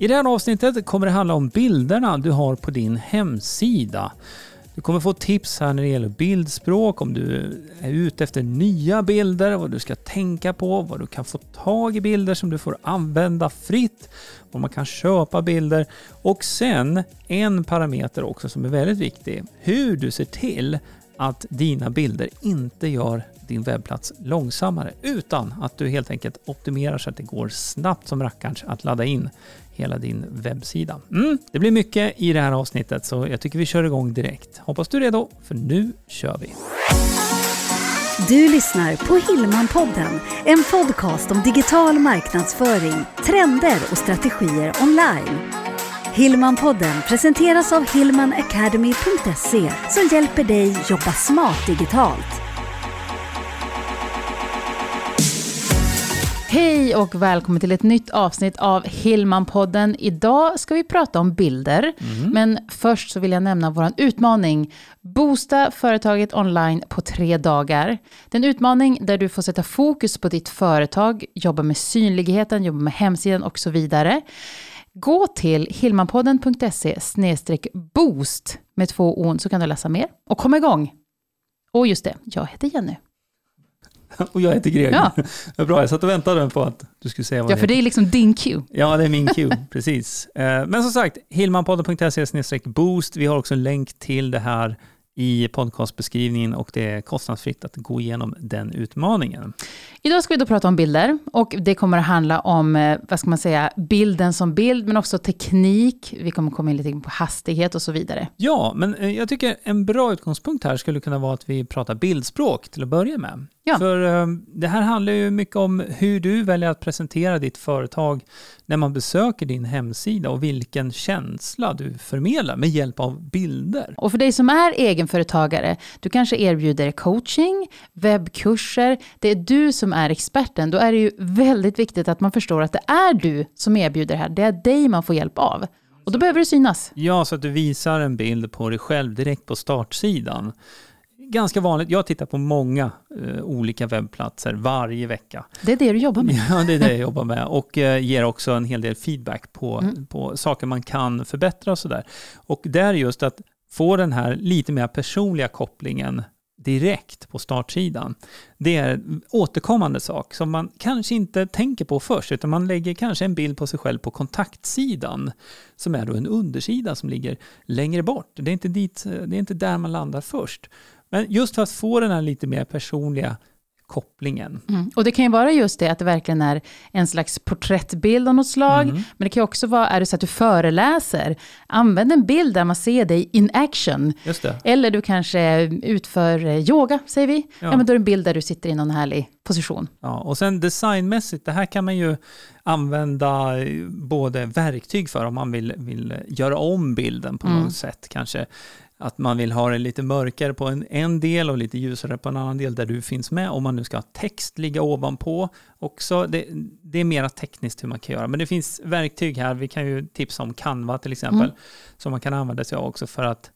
I det här avsnittet kommer det handla om bilderna du har på din hemsida. Du kommer få tips här när det gäller bildspråk, om du är ute efter nya bilder, vad du ska tänka på, vad du kan få tag i bilder som du får använda fritt, vad man kan köpa bilder och sen en parameter också som är väldigt viktig, hur du ser till att dina bilder inte gör din webbplats långsammare utan att du helt enkelt optimerar så att det går snabbt som rackarns att ladda in hela din webbsida. Mm, det blir mycket i det här avsnittet så jag tycker vi kör igång direkt. Hoppas du är redo för nu kör vi! Du lyssnar på Hillmanpodden, en podcast om digital marknadsföring, trender och strategier online. Hillmanpodden presenteras av hillmanacademy.se som hjälper dig jobba smart digitalt. Hej och välkommen till ett nytt avsnitt av Hillman-podden. Idag ska vi prata om bilder, mm. men först så vill jag nämna vår utmaning. Boosta företaget online på tre dagar. Det är en utmaning där du får sätta fokus på ditt företag, jobba med synligheten, jobba med hemsidan och så vidare. Gå till hillmanpodden.se boost med två on så kan du läsa mer och komma igång. Och just det, jag heter Jenny. Och jag heter Greg. Ja. Bra, jag satt och väntade på att du skulle säga vad Ja, för det är liksom din cue. Ja, det är min cue, precis. Eh, men som sagt, hillmanpodden.se boost. Vi har också en länk till det här i podcastbeskrivningen och det är kostnadsfritt att gå igenom den utmaningen. Idag ska vi då prata om bilder och det kommer att handla om, eh, vad ska man säga, bilden som bild, men också teknik. Vi kommer komma in lite på hastighet och så vidare. Ja, men eh, jag tycker en bra utgångspunkt här skulle kunna vara att vi pratar bildspråk till att börja med. Ja. För um, det här handlar ju mycket om hur du väljer att presentera ditt företag när man besöker din hemsida och vilken känsla du förmedlar med hjälp av bilder. Och för dig som är egenföretagare, du kanske erbjuder coaching, webbkurser, det är du som är experten, då är det ju väldigt viktigt att man förstår att det är du som erbjuder det här, det är dig man får hjälp av. Och då behöver det synas. Ja, så att du visar en bild på dig själv direkt på startsidan ganska vanligt. Jag tittar på många eh, olika webbplatser varje vecka. Det är det du jobbar med? Ja, det är det jag jobbar med. Och eh, ger också en hel del feedback på, mm. på saker man kan förbättra och sådär. Och det är just att få den här lite mer personliga kopplingen direkt på startsidan. Det är en återkommande sak som man kanske inte tänker på först, utan man lägger kanske en bild på sig själv på kontaktsidan, som är då en undersida som ligger längre bort. Det är inte, dit, det är inte där man landar först. Men just för att få den här lite mer personliga kopplingen. Mm. Och det kan ju vara just det att det verkligen är en slags porträttbild av något slag. Mm. Men det kan också vara, är det så att du föreläser, använd en bild där man ser dig in action. Eller du kanske utför yoga, säger vi. Ja. ja. men då är det en bild där du sitter i någon härlig position. Ja, och sen designmässigt, det här kan man ju använda både verktyg för om man vill, vill göra om bilden på mm. något sätt. Kanske att man vill ha det lite mörkare på en, en del och lite ljusare på en annan del där du finns med. Om man nu ska ha text ligga ovanpå också. Det, det är mera tekniskt hur man kan göra. Men det finns verktyg här. Vi kan ju tipsa om Canva till exempel. Mm. Som man kan använda sig av också för att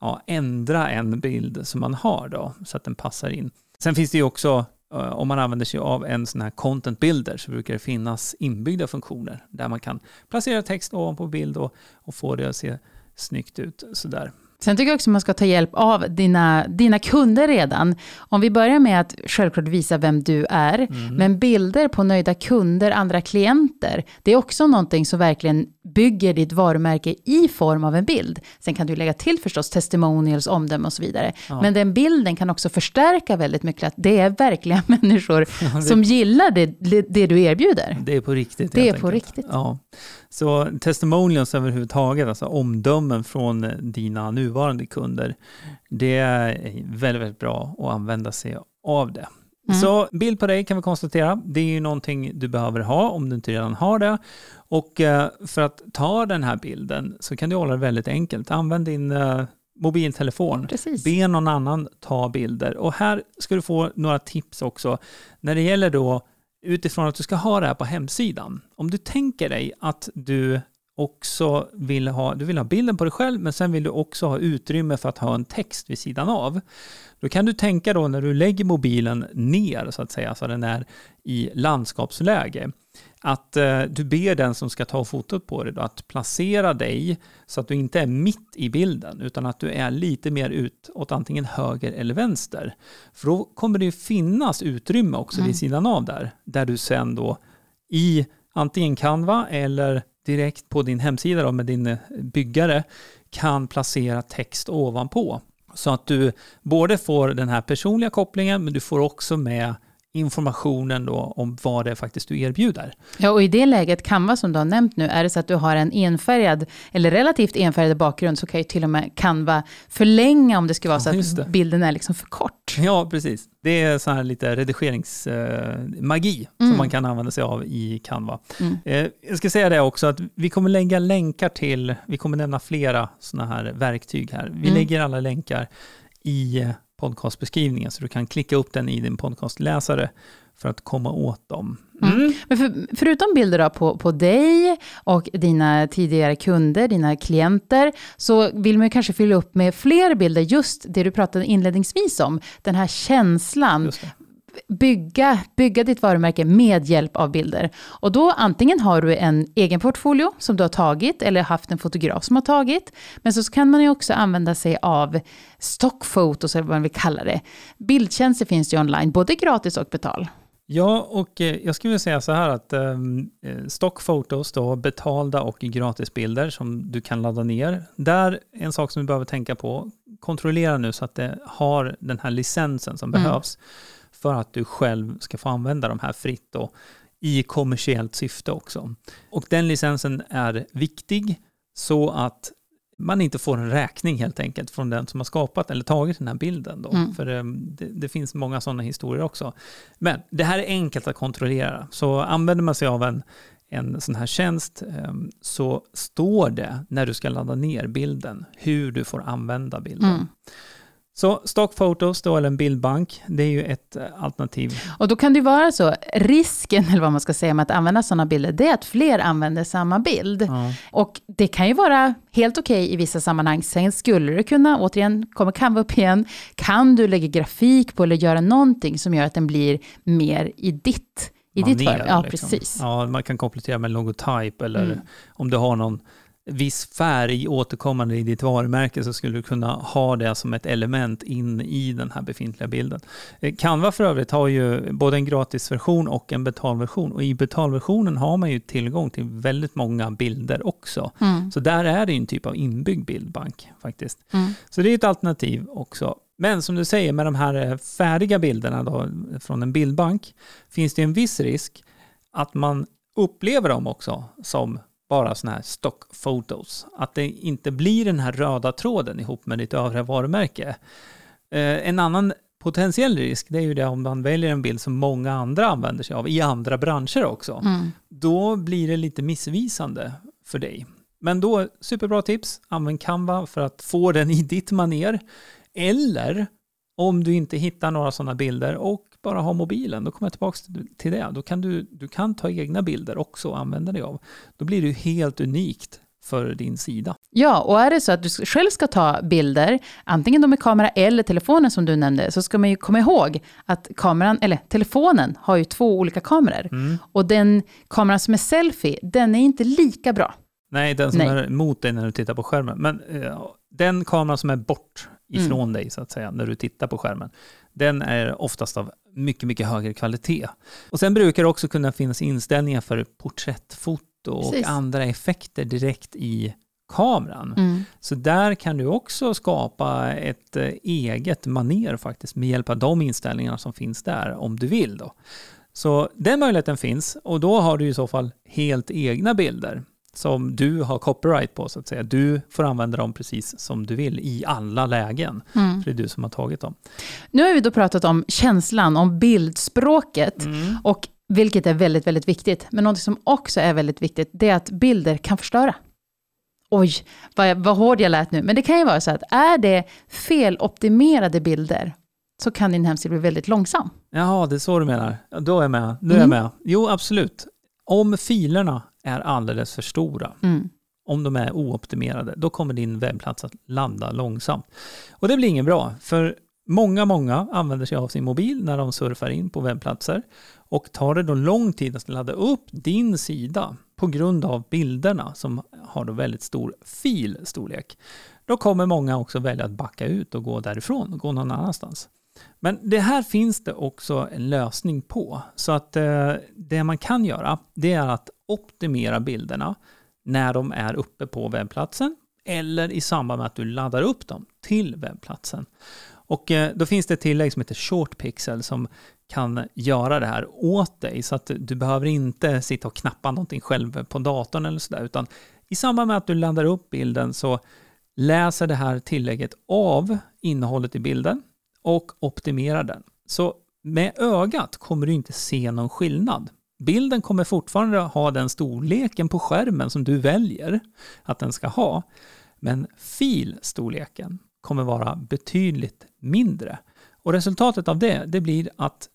ja, ändra en bild som man har då. Så att den passar in. Sen finns det ju också eh, om man använder sig av en sån här content builder så brukar det finnas inbyggda funktioner där man kan placera text ovanpå bild och, och få det att se snyggt ut sådär. Sen tycker jag också att man ska ta hjälp av dina, dina kunder redan. Om vi börjar med att självklart visa vem du är, mm. men bilder på nöjda kunder, andra klienter, det är också någonting som verkligen bygger ditt varumärke i form av en bild. Sen kan du lägga till förstås testimonials, omdömen och så vidare. Ja. Men den bilden kan också förstärka väldigt mycket att det är verkliga människor ja, det, som gillar det, det du erbjuder. Det är på riktigt. Det är på enkelt. riktigt. Ja. Så testimonials överhuvudtaget, alltså omdömen från dina nuvarande kunder, det är väldigt, väldigt bra att använda sig av det. Mm. Så bild på dig kan vi konstatera, det är ju någonting du behöver ha om du inte redan har det. Och eh, för att ta den här bilden så kan du hålla det väldigt enkelt. Använd din eh, mobiltelefon. Precis. Be någon annan ta bilder. Och här ska du få några tips också när det gäller då utifrån att du ska ha det här på hemsidan. Om du tänker dig att du också vill ha, du vill ha bilden på dig själv, men sen vill du också ha utrymme för att ha en text vid sidan av. Då kan du tänka då när du lägger mobilen ner, så att säga, så den är i landskapsläge, att eh, du ber den som ska ta fotot på dig då, att placera dig så att du inte är mitt i bilden, utan att du är lite mer ut åt antingen höger eller vänster. För då kommer det ju finnas utrymme också mm. vid sidan av där, där du sen då i antingen Canva eller direkt på din hemsida då, med din eh, byggare kan placera text ovanpå. Så att du både får den här personliga kopplingen, men du får också med informationen då om vad det är faktiskt du erbjuder. Ja, och i det läget, Canva som du har nämnt nu, är det så att du har en enfärgad, eller relativt enfärgad bakgrund, så kan ju till och med Canva förlänga om det skulle vara ja, så att bilden är liksom för kort. Ja, precis. Det är så här lite redigeringsmagi eh, mm. som man kan använda sig av i Canva. Mm. Eh, jag ska säga det också att vi kommer lägga länkar till, vi kommer nämna flera sådana här verktyg här. Vi mm. lägger alla länkar i podcastbeskrivningen så du kan klicka upp den i din podcastläsare för att komma åt dem. Mm. Mm. Men för, förutom bilder då på, på dig och dina tidigare kunder, dina klienter, så vill man kanske fylla upp med fler bilder, just det du pratade inledningsvis om, den här känslan bygga, bygga ditt varumärke med hjälp av bilder. Och då antingen har du en egen portfolio som du har tagit eller haft en fotograf som har tagit. Men så kan man ju också använda sig av stockfotos eller vad man vill kalla det. Bildtjänster finns ju online, både gratis och betal. Ja, och eh, jag skulle vilja säga så här att um, stockfotos, då, betalda och gratisbilder som du kan ladda ner. Där, en sak som du behöver tänka på, kontrollera nu så att det har den här licensen som mm. behövs för att du själv ska få använda de här fritt då, i kommersiellt syfte också. Och den licensen är viktig så att man inte får en räkning helt enkelt från den som har skapat eller tagit den här bilden. Då. Mm. För ehm, det, det, finns många sådana historier också. Men det här är enkelt att kontrollera. Så använder man sig av en, en sån här tjänst ehm, så står det när du ska ladda ner bilden hur du får använda bilden. Mm. Så stockfotos då, eller en bildbank, det är ju ett eh, alternativ. Och då kan det vara så, risken, eller vad man ska säga, med att använda sådana bilder, det är att fler använder samma bild. Ja. Och det kan ju vara helt okej okay i vissa sammanhang. Sen skulle du kunna, återigen, kommer Canva upp igen, kan du lägga grafik på eller göra någonting som gör att den blir mer i ditt i Maner, ditt. Ja, liksom. precis. Ja, man kan komplettera med logotyp eller mm. om du har någon viss färg återkommande i ditt varumärke så skulle du kunna ha det som ett element in i den här befintliga bilden. Eh, Canva för övrigt har ju både en gratisversion och en betalversion och i betalversionen har man ju tillgång till väldigt många bilder också. Mm. Så där är det en typ av inbyggd bildbank faktiskt. Mm. Så det är ett alternativ också. Men som du säger med de här eh, färdiga bilderna då, från en bildbank finns det en viss risk att man upplever dem också som bara sådana här stockfotos. Att det inte blir den här röda tråden ihop med ditt övriga varumärke. Eh, en annan potentiell risk det är ju det om man väljer en bild som många andra använder sig av i andra branscher också. Mm. Då blir det lite missvisande för dig. Men då, superbra tips, använd Canva för att få den i ditt maner. Eller om du inte hittar några sådana bilder och bara har mobilen, då kommer jag tillbaka till det. Då kan du, du kan ta egna bilder också och använda dig av. Då blir det helt unikt för din sida. Ja, och är det så att du själv ska ta bilder, antingen då med kamera eller telefonen som du nämnde, så ska man ju komma ihåg att kameran, eller telefonen har ju två olika kameror. Mm. Och den kameran som är selfie, den är inte lika bra. Nej, den som Nej. är mot dig när du tittar på skärmen. Men eh, den kameran som är bort ifrån mm. dig så att säga, när du tittar på skärmen, den är oftast av mycket, mycket högre kvalitet. Och sen brukar det också kunna finnas inställningar för porträttfoto och Precis. andra effekter direkt i kameran. Mm. Så där kan du också skapa ett eh, eget maner faktiskt med hjälp av de inställningarna som finns där om du vill. Då. Så den möjligheten finns och då har du i så fall helt egna bilder som du har copyright på så att säga. Du får använda dem precis som du vill i alla lägen. Mm. För det är du som har tagit dem. Nu har vi då pratat om känslan, om bildspråket. Mm. Och vilket är väldigt, väldigt viktigt. Men något som också är väldigt viktigt, det är att bilder kan förstöra. Oj, vad, vad hård jag lät nu. Men det kan ju vara så att är det feloptimerade bilder, så kan din hemsida bli väldigt långsam. Jaha, det är så du menar. Då är jag med. Nu är jag mm. med. Jo, absolut. Om filerna är alldeles för stora. Mm. om de är ooptimerade, då kommer din webbplats att ladda långsamt. Och det blir inget bra, för många, många använder sig av sin mobil när de surfar in på webbplatser. Och tar det då lång tid att ladda upp din sida på grund av bilderna som har då väldigt stor filstorlek, då kommer många också välja att backa ut och gå därifrån och gå någon annanstans. Men det här finns det också en lösning på. Så att eh, det man kan göra, det är att optimera bilderna när de är uppe på webbplatsen eller i samband med att du laddar upp dem till webbplatsen. Och eh, då finns det ett tillägg som heter Short Pixel som kan göra det här åt dig så att du behöver inte sitta och knappa någonting själv på datorn eller sådär utan i samband med att du laddar upp bilden så läser det här tillägget av innehållet i bilden och optimerar den. Så med ögat kommer du inte se någon skillnad. Bilden kommer fortfarande ha den storleken på skärmen som du väljer att den ska ha, men filstorleken kommer vara betydligt mindre. Och resultatet av det, det blir att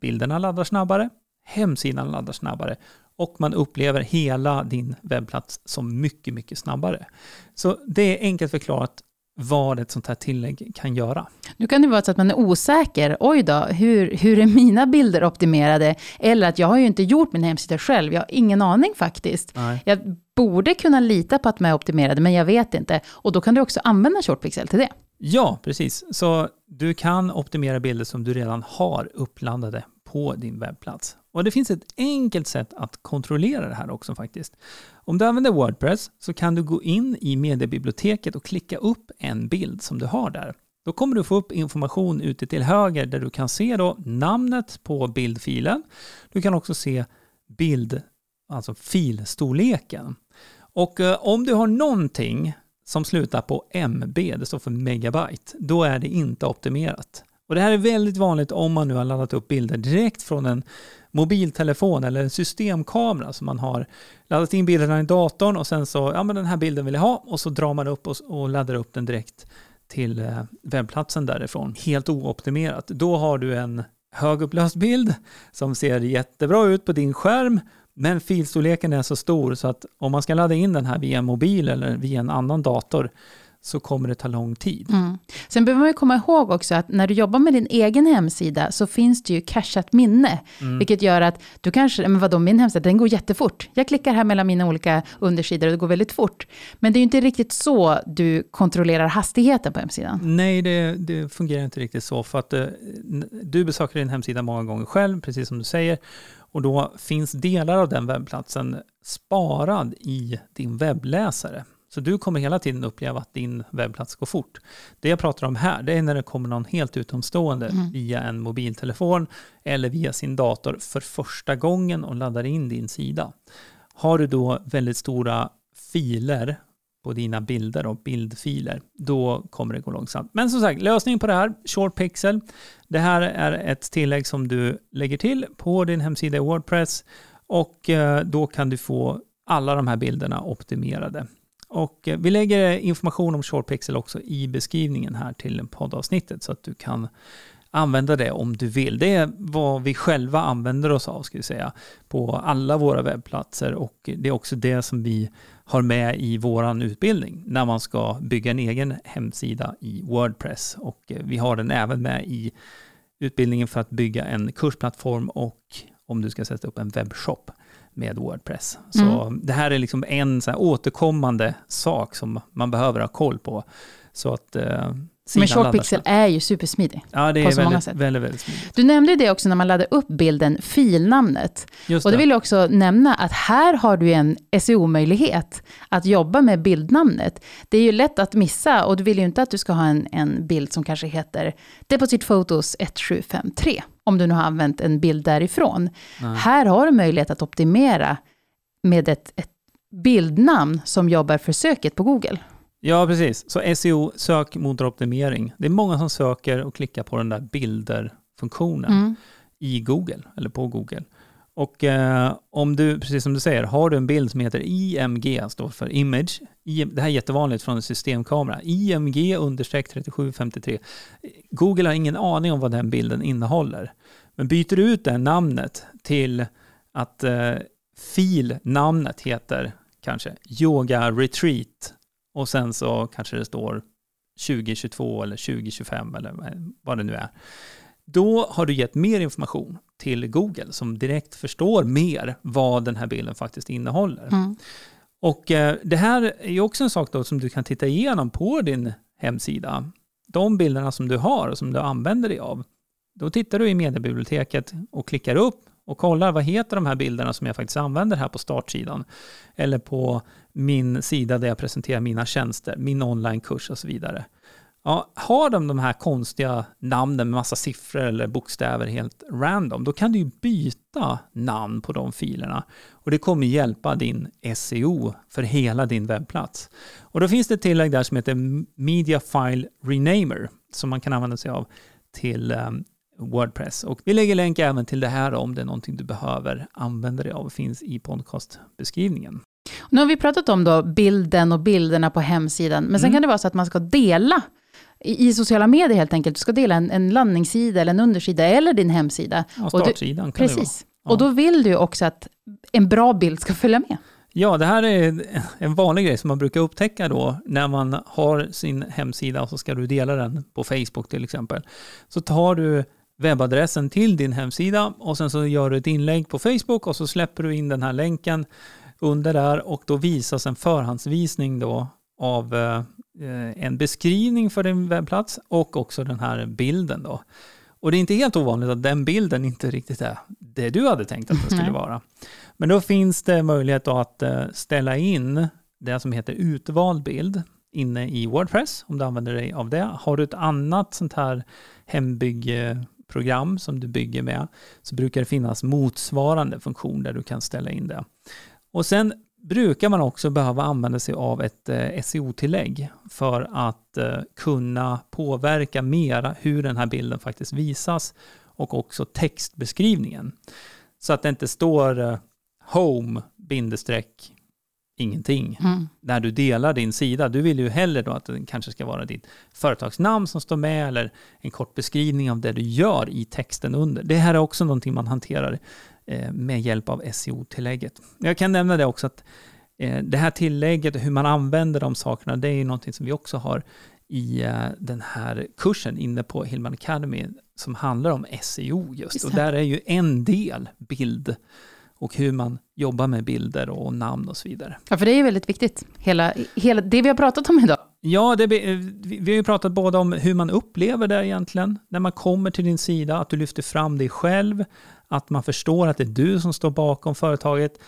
bilderna laddar snabbare, hemsidan laddar snabbare och man upplever hela din webbplats som mycket, mycket snabbare. Så det är enkelt förklarat vad ett sånt här tillägg kan göra. Nu kan det vara så att man är osäker. Oj då, hur, hur är mina bilder optimerade? Eller att jag har ju inte gjort min hemsida själv. Jag har ingen aning faktiskt. Nej. Jag borde kunna lita på att de är optimerade, men jag vet inte. Och då kan du också använda Shortpixel till det. Ja, precis. Så du kan optimera bilder som du redan har uppladdade på din webbplats. Och det finns ett enkelt sätt att kontrollera det här också faktiskt. Om du använder Wordpress så kan du gå in i mediebiblioteket och klicka upp en bild som du har där. Då kommer du få upp information ute till höger där du kan se då namnet på bildfilen. Du kan också se bild, alltså filstorleken. Och eh, om du har någonting som slutar på MB, det står för megabyte, då är det inte optimerat. Och det här är väldigt vanligt om man nu har laddat upp bilder direkt från en mobiltelefon eller en systemkamera som man har laddat in bilderna i datorn och sen så, ja men den här bilden vill jag ha och så drar man upp och, och laddar upp den direkt till eh, webbplatsen därifrån, helt ooptimerat. Då har du en högupplöst bild som ser jättebra ut på din skärm men filstorleken är så stor så att om man ska ladda in den här via en mobil eller via en annan dator så kommer det ta lång tid. Mm. Sen behöver man ju komma ihåg också att när du jobbar med din egen hemsida så finns det ju cacheat minne. Mm. Vilket gör att du kanske, men vadå min hemsida, den går jättefort. Jag klickar här mellan mina olika undersidor och det går väldigt fort. Men det är ju inte riktigt så du kontrollerar hastigheten på hemsidan. Nej, det, det fungerar inte riktigt så. För att eh, du besöker din hemsida många gånger själv, precis som du säger. Och då finns delar av den webbplatsen sparad i din webbläsare. Så du kommer hela tiden uppleva att din webbplats går fort. Det jag pratar om här, det är när det kommer någon helt utomstående mm. via en mobiltelefon eller via sin dator för första gången och laddar in din sida. Har du då väldigt stora filer på dina bilder och bildfiler, då kommer det gå långsamt. Men som sagt, lösning på det här, Short Pixel. Det här är ett tillägg som du lägger till på din hemsida i Wordpress och eh, då kan du få alla de här bilderna optimerade. Och eh, vi lägger information om Shortpixel också i beskrivningen här till poddavsnittet så att du kan använda det om du vill. Det är vad vi själva använder oss av, ska vi säga, på alla våra webbplatser. Och det är också det som vi har med i vår utbildning när man ska bygga en egen hemsida i Wordpress. Och eh, vi har den även med i utbildningen för att bygga en kursplattform och om du ska sätta upp en webbshop med Wordpress. Så mm. det här är liksom en så återkommande sak som man behöver ha koll på. Så att eh, men Shortpixel är ju supersmidig. Ja, det är väldigt, många sätt. väldigt, väldigt smidigt. Du nämnde det också när man laddade upp bilden, filnamnet. Just och det vill jag också nämna att här har du en SEO-möjlighet att jobba med bildnamnet. Det är ju lätt att missa och du vill ju inte att du ska ha en, en bild som kanske heter Deposit Photos 1753, om du nu har använt en bild därifrån. Nej. Här har du möjlighet att optimera med ett, ett bildnamn som jobbar för söket på Google. Ja, precis. Så SEO, sökmotoroptimering. Det är många som söker och klickar på den där bilder-funktionen mm. i Google, eller på Google. Och eh, om du, precis som du säger, har du en bild som heter IMG, står för image, det här är jättevanligt från en systemkamera, IMG understreck 3753. Google har ingen aning om vad den bilden innehåller. Men byter du ut det namnet till att eh, filnamnet heter kanske yoga retreat och sen så kanske det står 2022 eller 2025 eller vad det nu är. Då har du gett mer information till Google som direkt förstår mer vad den här bilden faktiskt innehåller. Mm. Och eh, det här är också en sak då som du kan titta igenom på din hemsida. De bilderna som du har och som du använder dig av. Då tittar du i mediebiblioteket och klickar upp och kollar vad heter de här bilderna som jag faktiskt använder här på startsidan. Eller på min sida där jag presenterar mina tjänster, min onlinekurs och så vidare. Ja, har de de här konstiga namnen med massa siffror eller bokstäver helt random, då kan du ju byta namn på de filerna. Och det kommer hjälpa din SEO för hela din webbplats. Och då finns det ett tillägg där som heter Media File Renamer som man kan använda sig av till um, Wordpress. Och vi lägger länk även till det här om det är någonting du behöver använda dig av. Finns i podcastbeskrivningen. Nu har vi pratat om då bilden och bilderna på hemsidan, men sen mm. kan det vara så att man ska dela i, i sociala medier helt enkelt. Du ska dela en, en landningssida eller en undersida eller din hemsida. Ja, startsidan du, kan Precis. det vara. Ja. Och då vill du också att en bra bild ska följa med. Ja, det här är en vanlig grej som man brukar upptäcka då när man har sin hemsida och så ska du dela den på Facebook till exempel. Så tar du webbadressen till din hemsida och sen så gör du ett inlägg på Facebook och så släpper du in den här länken under där och då visas en förhandsvisning då av eh, en beskrivning för din webbplats och också den här bilden då. Och det är inte helt ovanligt att den bilden inte riktigt är det du hade tänkt att den skulle vara. Men då finns det möjlighet att eh, ställa in det som heter utvald bild inne i Wordpress, om du använder dig av det. Har du ett annat sånt här hembyggeprogram som du bygger med, så brukar det finnas motsvarande funktion där du kan ställa in det. Och sen brukar man också behöva använda sig av ett eh, SEO-tillägg för att eh, kunna påverka mera hur den här bilden faktiskt visas och också textbeskrivningen. Så att det inte står eh, home bindestreck ingenting mm. när du delar din sida. Du vill ju hellre då att det kanske ska vara ditt företagsnamn som står med eller en kort beskrivning av det du gör i texten under. Det här är också någonting man hanterar Eh, med hjälp av SEO-tillägget. Jag kan nämna det också att eh, det här tillägget, hur man använder de sakerna, det är ju någonting som vi också har i eh, den här kursen inne på Hillman Academy som handlar om SEO just. just och där är ju en del bild och hur man jobbar med bilder och namn och så vidare. Ja, för det är ju väldigt viktigt, hela, hela det vi har pratat om idag. Ja, det, vi har ju pratat både om hur man upplever det egentligen, när man kommer till din sida, att du lyfter fram dig själv, att man förstår att det är du som står bakom företaget,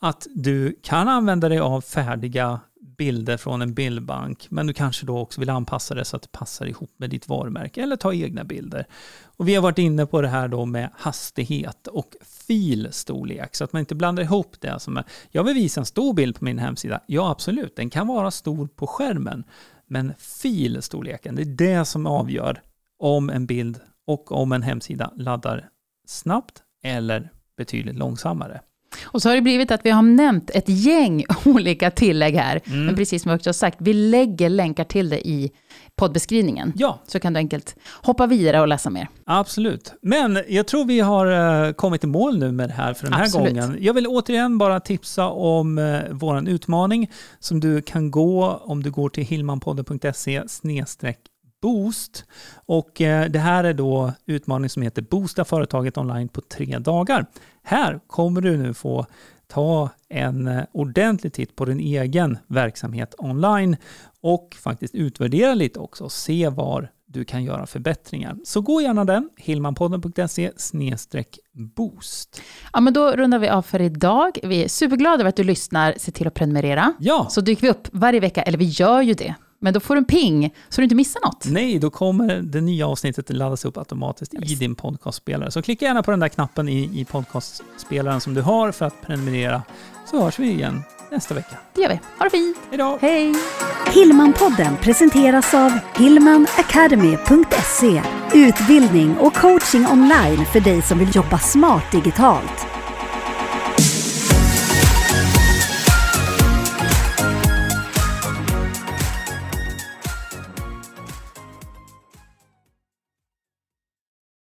att du kan använda dig av färdiga bilder från en bildbank, men du kanske då också vill anpassa det så att det passar ihop med ditt varumärke eller ta egna bilder. Och vi har varit inne på det här då med hastighet och filstorlek så att man inte blandar ihop det Alltså med, jag vill visa en stor bild på min hemsida. Ja, absolut, den kan vara stor på skärmen, men filstorleken, det är det som avgör om en bild och om en hemsida laddar snabbt eller betydligt långsammare. Och så har det blivit att vi har nämnt ett gäng olika tillägg här. Mm. Men precis som jag också har sagt, vi lägger länkar till det i poddbeskrivningen. Ja. Så kan du enkelt hoppa vidare och läsa mer. Absolut. Men jag tror vi har eh, kommit i mål nu med det här för den här Absolut. gången. Jag vill återigen bara tipsa om eh, vår utmaning som du kan gå om du går till hillmanpodden.se Boost. Och eh, det här är då utmaningen som heter Boosta företaget online på tre dagar. Här kommer du nu få ta en eh, ordentlig titt på din egen verksamhet online och faktiskt utvärdera lite också och se var du kan göra förbättringar. Så gå gärna den, hillmanpodden.se boost. Ja, men då rundar vi av för idag. Vi är superglada över att du lyssnar. Se till att prenumerera. Ja. Så dyker vi upp varje vecka, eller vi gör ju det. Men då får du en ping så du inte missar något. Nej, då kommer det nya avsnittet laddas upp automatiskt i din podcastspelare. Så klicka gärna på den där knappen i, i podcastspelaren som du har för att prenumerera. Så hörs vi igen nästa vecka. Det gör vi. Ha det fint. Hejdå. Hej. Hillmanpodden presenteras av hillmanacademy.se. Utbildning och coaching online för dig som vill jobba smart digitalt.